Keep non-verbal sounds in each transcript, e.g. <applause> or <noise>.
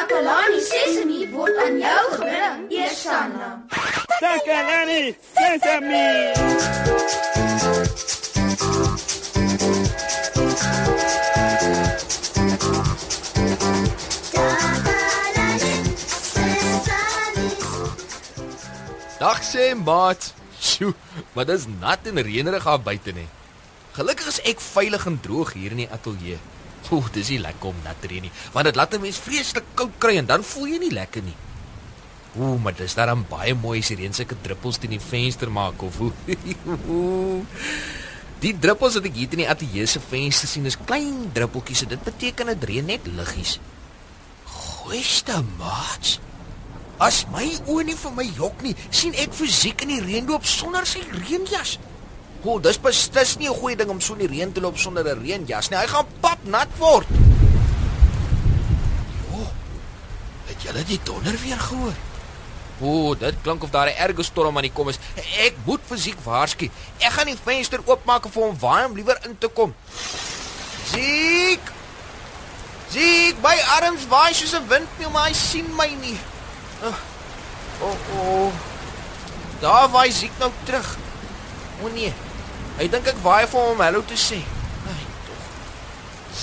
Takalani Sesemi word aan jou gebring, Eersanna. Takalani Sesemi. Dag sê maat. Sjoe, maar dis nat en reënerig daar buite nie. Gelukkig is ek veilig en droog hier in die ateljee. Ooh, dis nie lekker om nat te reën nie, want dit laat 'n mens vreeslik koud kry en dan voel jy nie lekker nie. Ooh, maar dis daarom baie mooi as die reën sulke druppels teen die venster maak of hoe. <laughs> Die druppels wat ek hier in die ateljee se venster sien is klein druppeltjies en dit beteken dit reën net liggies. Goeie maat. As my oë nie vir my jok nie, sien ek fisiek in die reën loop sonder sy reënjas. O, oh, dis beslis nie 'n goeie ding om so in die reën te loop sonder 'n reënjas nie. Hy gaan pap nat word. O, het julle die donder weer gehoor? O, dit klink of daar 'n erge storm aan die kom is. Ek moet fisiek waarsku. Ek gaan die venster oopmaak vir hom warm liewer in te kom. Ziek! Ziek, my arms waai soos 'n windmeel, maar hy sien my nie. O, oh, oh, oh. Daar waai Ziek nou terug. O oh, nee. Hy dink ek waai vir hom hallo te sê. Ai, tog.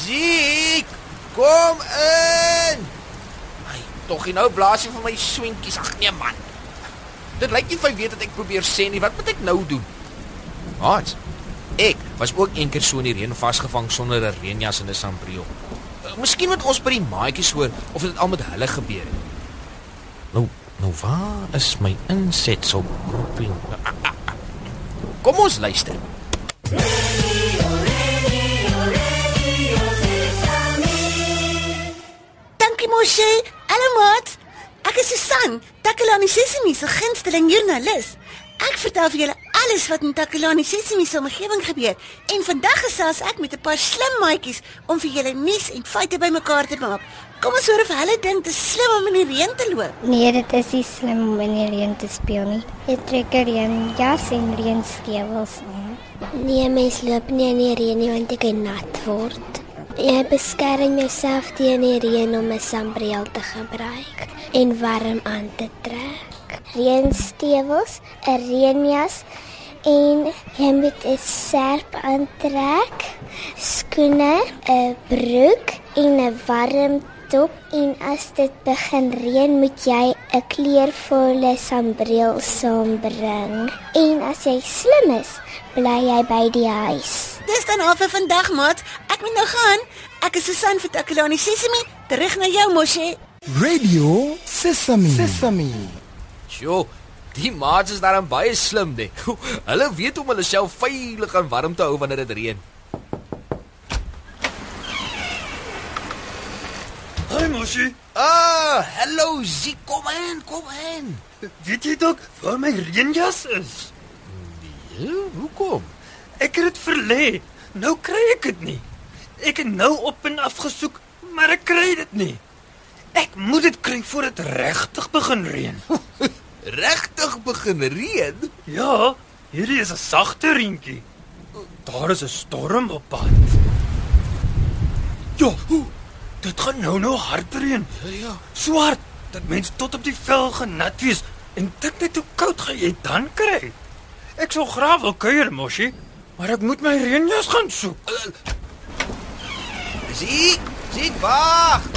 Ziek, kom in. Ai, tog jy nou blaas jy vir my swentjies. Ag nee man. Dit lyk nie vir weet dat ek probeer sê nie. Wat moet ek nou doen? Wat? Ek was ook eendag so in die reën vasgevang sonder 'n reënjas en 'n sambreel. Miskien moet ons by die maatjies hoor of dit al met hulle gebeur het. Nou, nou waar is my insetsel knoppie? Kom ons luister. Dankie Moshe. Hallo maat. Ek is Susan, Takalani Sesimi se gunsteling joernalis. Ek vertel vir julle alles wat in Takalani Sesimi se omgewing gebeur en vandag gesels ek met 'n paar slim maatjies om vir julle nuus en feite bymekaar te maak. Kom ons hoor of hulle dink dit is slim om in die reën te loop. Nee, dit is nie slim om in die reën te speel nie. Jy trek 'n reënjas en reënskewels aan. Nee, mens loop nie in die reën nie want jy kan nat word. Jy beskerm jouself teen die reën om 'n sambreel te gebruik en warm aan te trek. Reënstewels, 'n reënjas en jy moet 'n serp aantrek, skoene, 'n broek en 'n warm top en as dit begin reën moet jy 'n kleurvolle sambreel saambring. En as jy slim is, bly jy by die huis. Dis dan al vir vandag maat. Ek moet nou gaan. Ek is Susan vir Takalani Sesimi. Terug na jou Moshe. Radio Sesame. Sesame. Sjoe, die maats is daarom baie slim, nee. Hulle weet om hulle self veilig en warm te hou wanneer dit reën. Hi Moshi. Ah, hallo Ziek, kom in, kom in. Weet jy dalk waar my reënjas is? Ja, hoekom? Ek het dit verlê. Nou kry ek dit nie. Ek het nou op en af gesoek, maar ek kry dit nie. Ek moet dit kry voordat dit regtig begin reën. <laughs> Regtig begin reën? Ja, hierdie is 'n sagte reentjie. Daar is 'n storm op pad. Ja, hoe? Dit gaan nou nou hard reën. Ja, ja. Swart dat mense tot op die vel genat wees en dink net hoe koud gaan jy dan kry. Ek sou graag wil kuier, Moshi, maar ek moet my reënjas gaan soek. Ziek, Ziek, wag.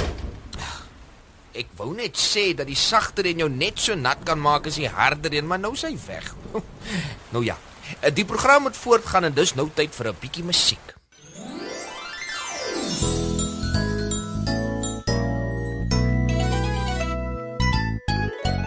Ek wou net sê dat die sagter en jou net so nat kan maak as die harder een, maar nou is hy weg. <laughs> nou ja, die program moet voortgaan en dis nou tyd vir 'n bietjie musiek.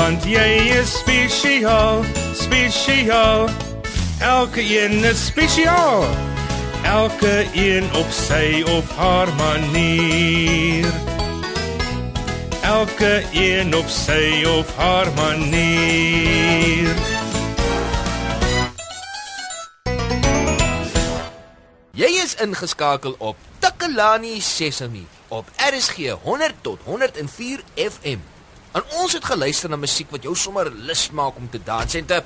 Want jy is spesiaal, spesiaal. Elke een is spesiaal. Elke een op sy of haar manier elke een op sy of haar manier. Jy is ingeskakel op Takalani Sesemi op RSG 100 tot 104 FM. En ons het geluister na musiek wat jou sommer lus maak om te dans en te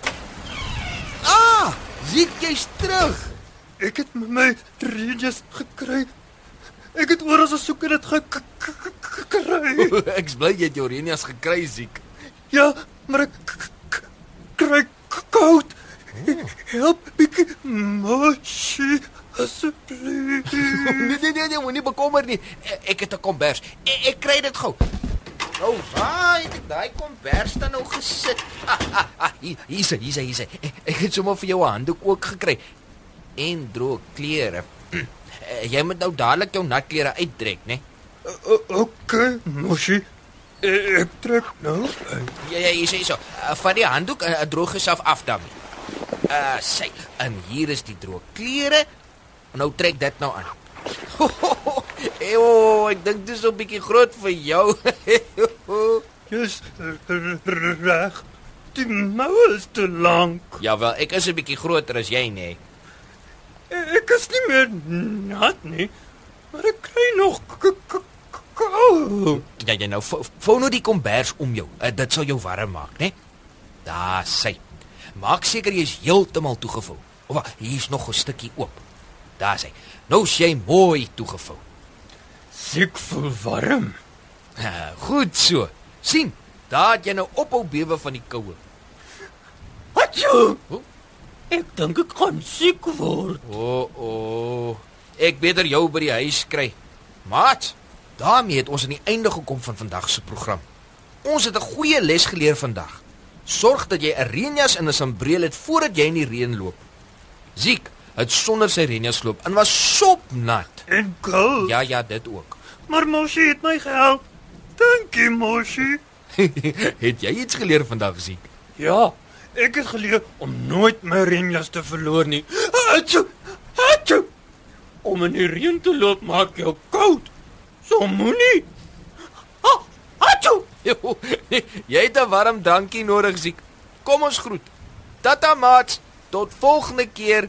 Ah, Ziek jy's terug. Ek het my reënjas gekry. Ek het oral gesoek en dit gekry. <laughs> Ek's bly jy het jou reënjas gekry, Ziek. Ja, maar ek kry koud. Help bietjie, mosie. Asseblief. <laughs> nee nee nee, nee moenie bekommer nie. Ek, ek het 'n kombers. Ek, ek kry dit gou. Nou, waar het ek daai kombers dan nou gesit? Ah, ah, ah, hier, hier, hier, hier. Ek, ek het sommer vir jou 'n handdoek ook gekry. En droë klere. <clears throat> Jy moet nou dadelik jou nat klere uittrek, né? Nee? Okay, mosie. Ek trek nou. Ja ja, hier is so. Vat die handdoek en droog jouself af dan. Uh, sê, en hier is die droë klere. Nou trek dit nou aan. <laughs> Eyo, ek dink dis 'n bietjie groot vir jou. <laughs> Jy's reg. Die mou is te lank. Ja wel, ek is 'n bietjie groter as jy, nê. Ek is nie meer nat nie. Maar ek kry nog koud. Ja, jy nou vou nou die kombers om jou. Uh, dit sal jou warm maak, né? Daar sê. Maak seker jy is heeltemal toegevou. Of hier's nog 'n stukkie oop. Daar sê. Nou sê jy mooi toegevou. Siek voel warm. Ha, goed so. sien, daar het jy nou ophou bewe van die koue. Wat jy? Ek dink ek gaan siek word. O, oh, o. Oh. Ek beter jou by die huis kry. Maat, daarmee het ons aan die einde gekom van vandag se program. Ons het 'n goeie les geleer vandag. Sorg dat jy 'n reënjas en 'n sambreel het voordat jy in die reën loop. Ziek, het sonder sy reënjas geloop en was sopnat. En koud. Ja, ja, dit ook. Maar Moshi het my gehelp. Dankie, Moshi. <laughs> het jy iets geleer vandag, Ziek? Ja, ek het geleer om nooit my reënjas te verloor nie. Atjo! Atjo! Om in die reën te loop maak jou koud. So moenie. Atjo! <laughs> jy het 'n warm dankie nodig, Ziek. Kom ons groet. Tata maat, tot volgende keer.